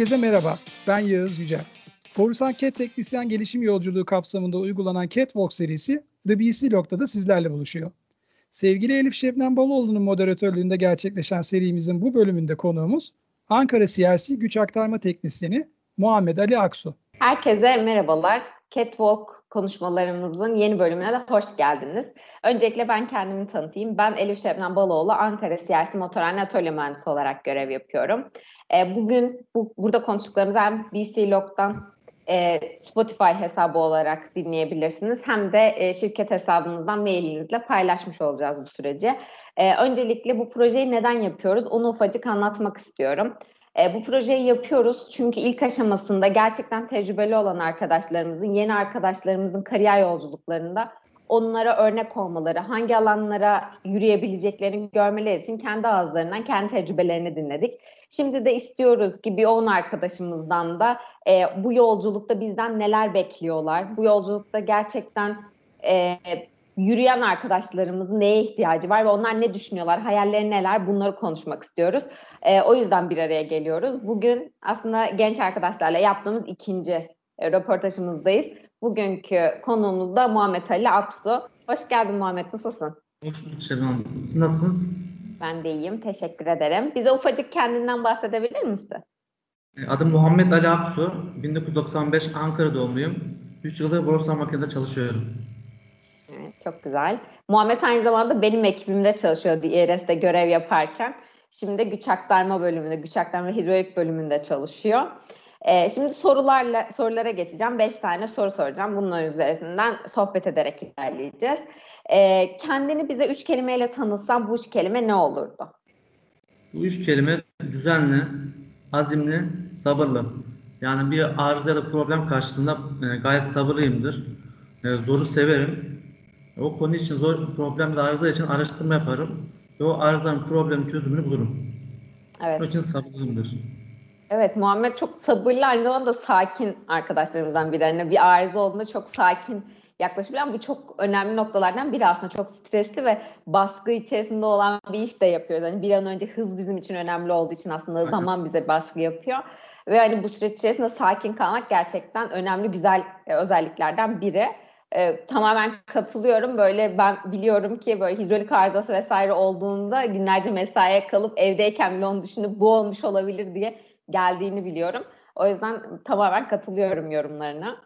Herkese merhaba, ben Yağız Yücel. Borusan Cat Teknisyen Gelişim Yolculuğu kapsamında uygulanan Catwalk serisi The BC Log'da da sizlerle buluşuyor. Sevgili Elif Şebnem Baloğlu'nun moderatörlüğünde gerçekleşen serimizin bu bölümünde konuğumuz Ankara CRC Güç Aktarma Teknisyeni Muhammed Ali Aksu. Herkese merhabalar. Catwalk konuşmalarımızın yeni bölümüne de hoş geldiniz. Öncelikle ben kendimi tanıtayım. Ben Elif Şebnem Baloğlu, Ankara Siyasi Motorhane Atölye Mühendisi olarak görev yapıyorum. E, bugün bu, burada konuştuklarımızı hem BC Log'dan e, Spotify hesabı olarak dinleyebilirsiniz. Hem de e, şirket hesabınızdan mailinizle paylaşmış olacağız bu süreci. E, öncelikle bu projeyi neden yapıyoruz onu ufacık anlatmak istiyorum. E, bu projeyi yapıyoruz çünkü ilk aşamasında gerçekten tecrübeli olan arkadaşlarımızın, yeni arkadaşlarımızın kariyer yolculuklarında onlara örnek olmaları, hangi alanlara yürüyebileceklerini görmeleri için kendi ağızlarından kendi tecrübelerini dinledik. Şimdi de istiyoruz ki bir 10 arkadaşımızdan da e, bu yolculukta bizden neler bekliyorlar, bu yolculukta gerçekten e, yürüyen arkadaşlarımızın neye ihtiyacı var ve onlar ne düşünüyorlar, hayalleri neler bunları konuşmak istiyoruz. E, o yüzden bir araya geliyoruz. Bugün aslında genç arkadaşlarla yaptığımız ikinci e, röportajımızdayız. Bugünkü konuğumuz da Muhammed Ali Aksu. Hoş geldin Muhammed, nasılsın? Hoş bulduk Şebnem Siz nasılsınız? Ben de iyiyim, teşekkür ederim. Bize ufacık kendinden bahsedebilir misin? E, adım Muhammed Ali Aksu. 1995 Ankara doğumluyum. 3 yıldır borsa makinede çalışıyorum. Evet, çok güzel. Muhammed aynı zamanda benim ekibimde çalışıyor DRS'de görev yaparken. Şimdi güç aktarma bölümünde, güç aktarma ve hidrolik bölümünde çalışıyor. Ee, şimdi sorularla sorulara geçeceğim. Beş tane soru soracağım. Bunlar üzerinden sohbet ederek ilerleyeceğiz. Ee, kendini bize üç kelimeyle tanıtsan bu üç kelime ne olurdu? Bu üç kelime düzenli, azimli, sabırlı. Yani bir arıza ya da problem karşısında e, gayet sabırlıyımdır. E, zoru severim. O konu için zor problem ve arıza için araştırma yaparım. Ve o arızanın problemin çözümünü bulurum. Evet. Onun için sabırlıyımdır. Evet Muhammed çok sabırlı aynı zamanda sakin arkadaşlarımızdan biri. Yani bir arıza olduğunda çok sakin yaklaşabilen bu çok önemli noktalardan biri aslında. Çok stresli ve baskı içerisinde olan bir iş de yapıyoruz. Yani bir an önce hız bizim için önemli olduğu için aslında Aynen. zaman bize baskı yapıyor. Ve hani bu süreç içerisinde sakin kalmak gerçekten önemli güzel e, özelliklerden biri. Ee, tamamen katılıyorum. Böyle ben biliyorum ki böyle hidrolik arızası vesaire olduğunda günlerce mesaiye kalıp evdeyken bile onu düşünüp bu olmuş olabilir diye geldiğini biliyorum. O yüzden tamamen katılıyorum yorumlarına.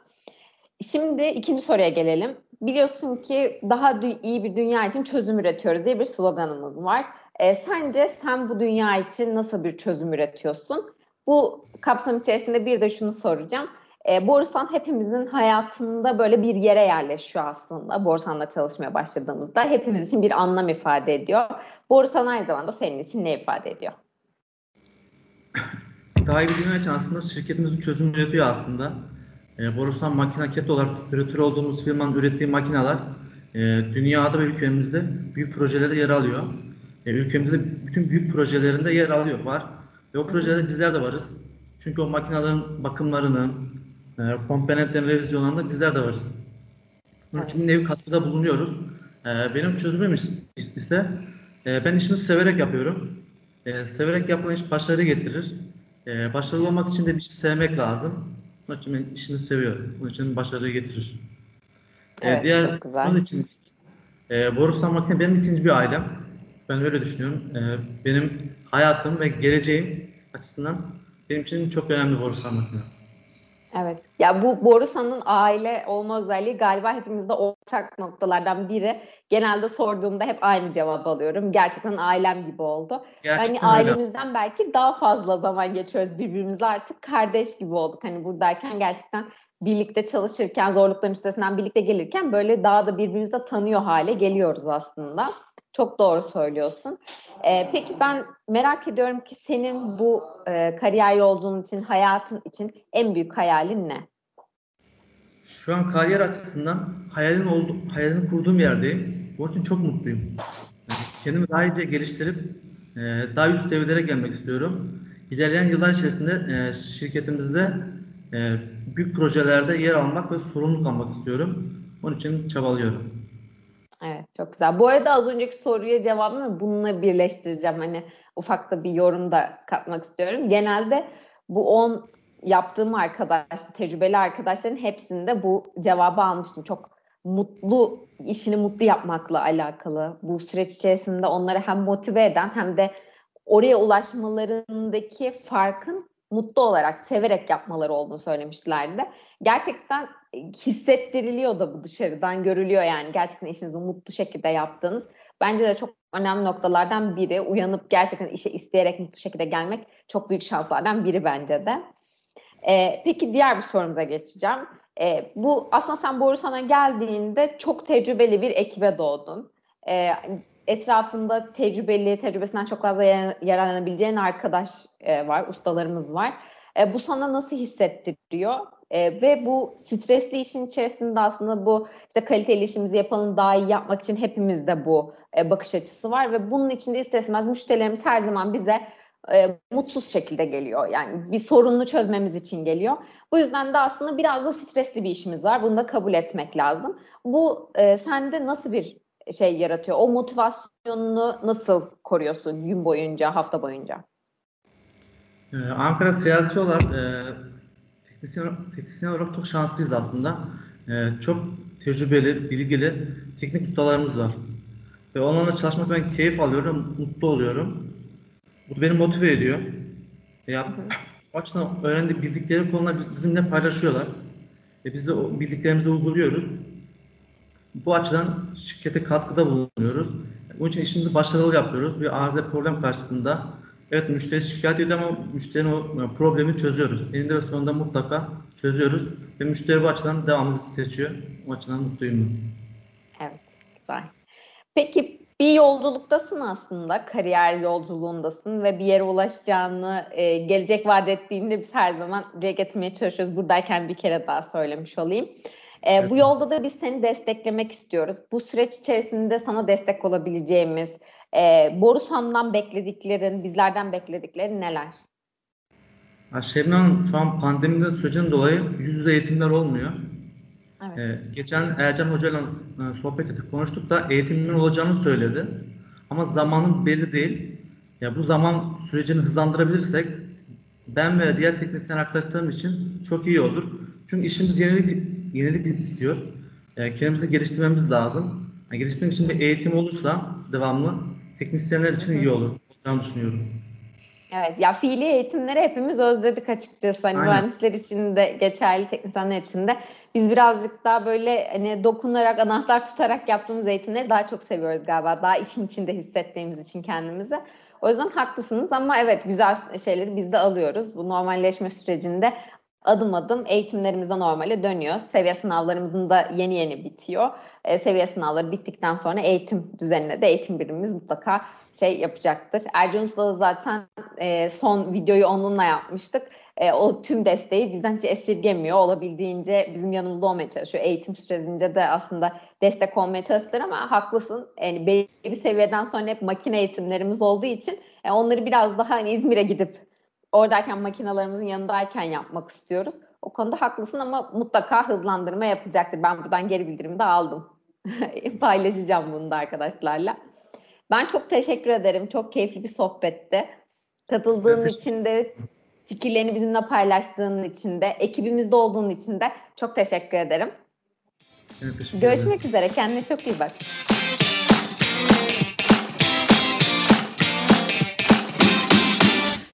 Şimdi ikinci soruya gelelim. Biliyorsun ki daha iyi bir dünya için çözüm üretiyoruz diye bir sloganımız var. E, sence sen bu dünya için nasıl bir çözüm üretiyorsun? Bu kapsam içerisinde bir de şunu soracağım. E, Borsan hepimizin hayatında böyle bir yere yerleşiyor aslında. Borsan'la çalışmaya başladığımızda hepimiz için bir anlam ifade ediyor. Borsan aynı zamanda senin için ne ifade ediyor? Daha iyi bir dünya için aslında şirketimizin çözüm üretiyor aslında. E, Borusan Makina Ket olarak üretür olduğumuz firmanın ürettiği makineler e, dünyada ve ülkemizde büyük projelerde yer alıyor. E, ülkemizde bütün büyük projelerinde yer alıyor var. Ve o projelerde bizler de varız. Çünkü o makinelerin bakımlarını, e, komponentlerin revizyonlarında bizler de varız. Bunun için bir nevi katkıda bulunuyoruz. E, benim çözümüm ise e, ben işimi severek yapıyorum. E, severek yapılan iş başarı getirir. E, başarılı olmak için de bir şey sevmek lazım. Onun için ben işini seviyorum. Onun için başarıyı getirir. Ee, evet, diğer, çok güzel. Onun için e, Borusan Makine benim ikinci bir ailem. Ben öyle düşünüyorum. E, benim hayatım ve geleceğim açısından benim için çok önemli Borusan Makine. Evet. Ya bu Borusan'ın aile olma özelliği galiba hepimizde ortak noktalardan biri. Genelde sorduğumda hep aynı cevap alıyorum. Gerçekten ailem gibi oldu. Gerçekten hani ailemizden öyle. belki daha fazla zaman geçiyoruz birbirimizle artık kardeş gibi olduk. Hani buradayken gerçekten birlikte çalışırken, zorlukların üstesinden birlikte gelirken böyle daha da birbirimizi tanıyor hale geliyoruz aslında. Çok doğru söylüyorsun. Ee, peki ben merak ediyorum ki senin bu e, kariyer yolculuğun için, hayatın için en büyük hayalin ne? Şu an kariyer açısından hayalin oldu, hayalini kurduğum yerdeyim. Bu için çok mutluyum. Kendimi daha iyice geliştirip e, daha üst seviyelere gelmek istiyorum. İlerleyen yıllar içerisinde e, şirketimizde e, büyük projelerde yer almak ve sorumluluk almak istiyorum. Onun için çabalıyorum. Çok güzel. Bu arada az önceki soruya cevabımı bununla birleştireceğim. Hani ufak da bir yorum da katmak istiyorum. Genelde bu 10 yaptığım arkadaş, tecrübeli arkadaşların hepsinde bu cevabı almıştım. Çok mutlu, işini mutlu yapmakla alakalı. Bu süreç içerisinde onları hem motive eden hem de oraya ulaşmalarındaki farkın mutlu olarak, severek yapmaları olduğunu söylemişlerdi. Gerçekten hissettiriliyor da bu dışarıdan görülüyor yani gerçekten işinizi mutlu şekilde yaptığınız. Bence de çok önemli noktalardan biri. Uyanıp gerçekten işe isteyerek mutlu şekilde gelmek çok büyük şanslardan biri bence de. Ee, peki diğer bir sorumuza geçeceğim. Ee, bu aslında sen Borusan'a geldiğinde çok tecrübeli bir ekibe doğdun. Ee, etrafında tecrübeli, tecrübesinden çok fazla yararlanabileceğin arkadaş e, var, ustalarımız var. E, bu sana nasıl hissettiriyor? E, ve bu stresli işin içerisinde aslında bu işte kaliteli işimizi yapalım daha iyi yapmak için hepimizde bu bakış açısı var ve bunun içinde ister müşterilerimiz her zaman bize mutsuz şekilde geliyor. Yani bir sorununu çözmemiz için geliyor. Bu yüzden de aslında biraz da stresli bir işimiz var. Bunu da kabul etmek lazım. Bu e, sende nasıl bir şey yaratıyor? O motivasyonunu nasıl koruyorsun gün boyunca, hafta boyunca? Ee, Ankara siyasi olarak e, teknisyen, teknisyen olarak çok şanslıyız aslında. E, çok tecrübeli, bilgili teknik ustalarımız var. Ve onlarla çalışmak ben keyif alıyorum, mutlu oluyorum. Bu beni motive ediyor. Ya, o açıdan öğrendiği bildikleri konular bizimle paylaşıyorlar. E, biz de o bildiklerimizi uyguluyoruz. Bu açıdan şirkete katkıda bulunuyoruz. Bunun için işimizi başarılı yapıyoruz. Bir arıza problem karşısında evet müşteri şikayet ediyor ama müşterinin o problemi çözüyoruz. Eninde ve sonunda mutlaka çözüyoruz. Ve müşteri bu açıdan devamlı seçiyor. O açıdan mutluyum. Evet, güzel. Peki bir yolculuktasın aslında, kariyer yolculuğundasın ve bir yere ulaşacağını e, gelecek vaat ettiğinde biz her zaman dile getirmeye çalışıyoruz. Buradayken bir kere daha söylemiş olayım. E, evet. Bu yolda da biz seni desteklemek istiyoruz. Bu süreç içerisinde sana destek olabileceğimiz, e, Borusan'dan beklediklerin, bizlerden beklediklerin neler? Şebnem şu an pandemiden sürecinin dolayı yüz yüze eğitimler olmuyor. Evet. Ee, geçen Ercan Hoca ile e, sohbet ettik, konuştuk da eğitimin olacağını söyledi. Ama zamanın belli değil. Ya bu zaman sürecini hızlandırabilirsek ben ve diğer teknisyen arkadaşlarım için çok iyi olur. Çünkü işimiz yenilik yenilik istiyor. Yani kendimizi geliştirmemiz lazım. Yani geliştirmek için bir eğitim olursa devamlı teknisyenler için iyi olur. Olacağını düşünüyorum. Evet ya fiili eğitimleri hepimiz özledik açıkçası. Hani Aynen. mühendisler için de geçerli teknisyenler için de. Biz birazcık daha böyle hani dokunarak, anahtar tutarak yaptığımız eğitimleri daha çok seviyoruz galiba. Daha işin içinde hissettiğimiz için kendimizi. O yüzden haklısınız ama evet güzel şeyleri biz de alıyoruz. Bu normalleşme sürecinde adım adım eğitimlerimiz de normale dönüyor. Seviye sınavlarımızın da yeni yeni bitiyor. E, seviye sınavları bittikten sonra eğitim düzenine de eğitim birimimiz mutlaka şey yapacaktır. Ercan Usta da zaten e, son videoyu onunla yapmıştık. E, o tüm desteği bizden hiç esirgemiyor. Olabildiğince bizim yanımızda olmaya çalışıyor. Eğitim sürecince de aslında destek olmaya çalıştılar ama haklısın. Yani belli bir seviyeden sonra hep makine eğitimlerimiz olduğu için e, onları biraz daha hani İzmir'e gidip oradayken makinalarımızın yanındayken yapmak istiyoruz. O konuda haklısın ama mutlaka hızlandırma yapacaktır. Ben buradan geri bildirimi de aldım. Paylaşacağım bunu da arkadaşlarla. Ben çok teşekkür ederim. Çok keyifli bir sohbetti. Katıldığın evet. için de fikirlerini bizimle paylaştığın için de ekibimizde olduğun için de çok teşekkür ederim. Evet, teşekkür Görüşmek üzere. Kendine çok iyi bak.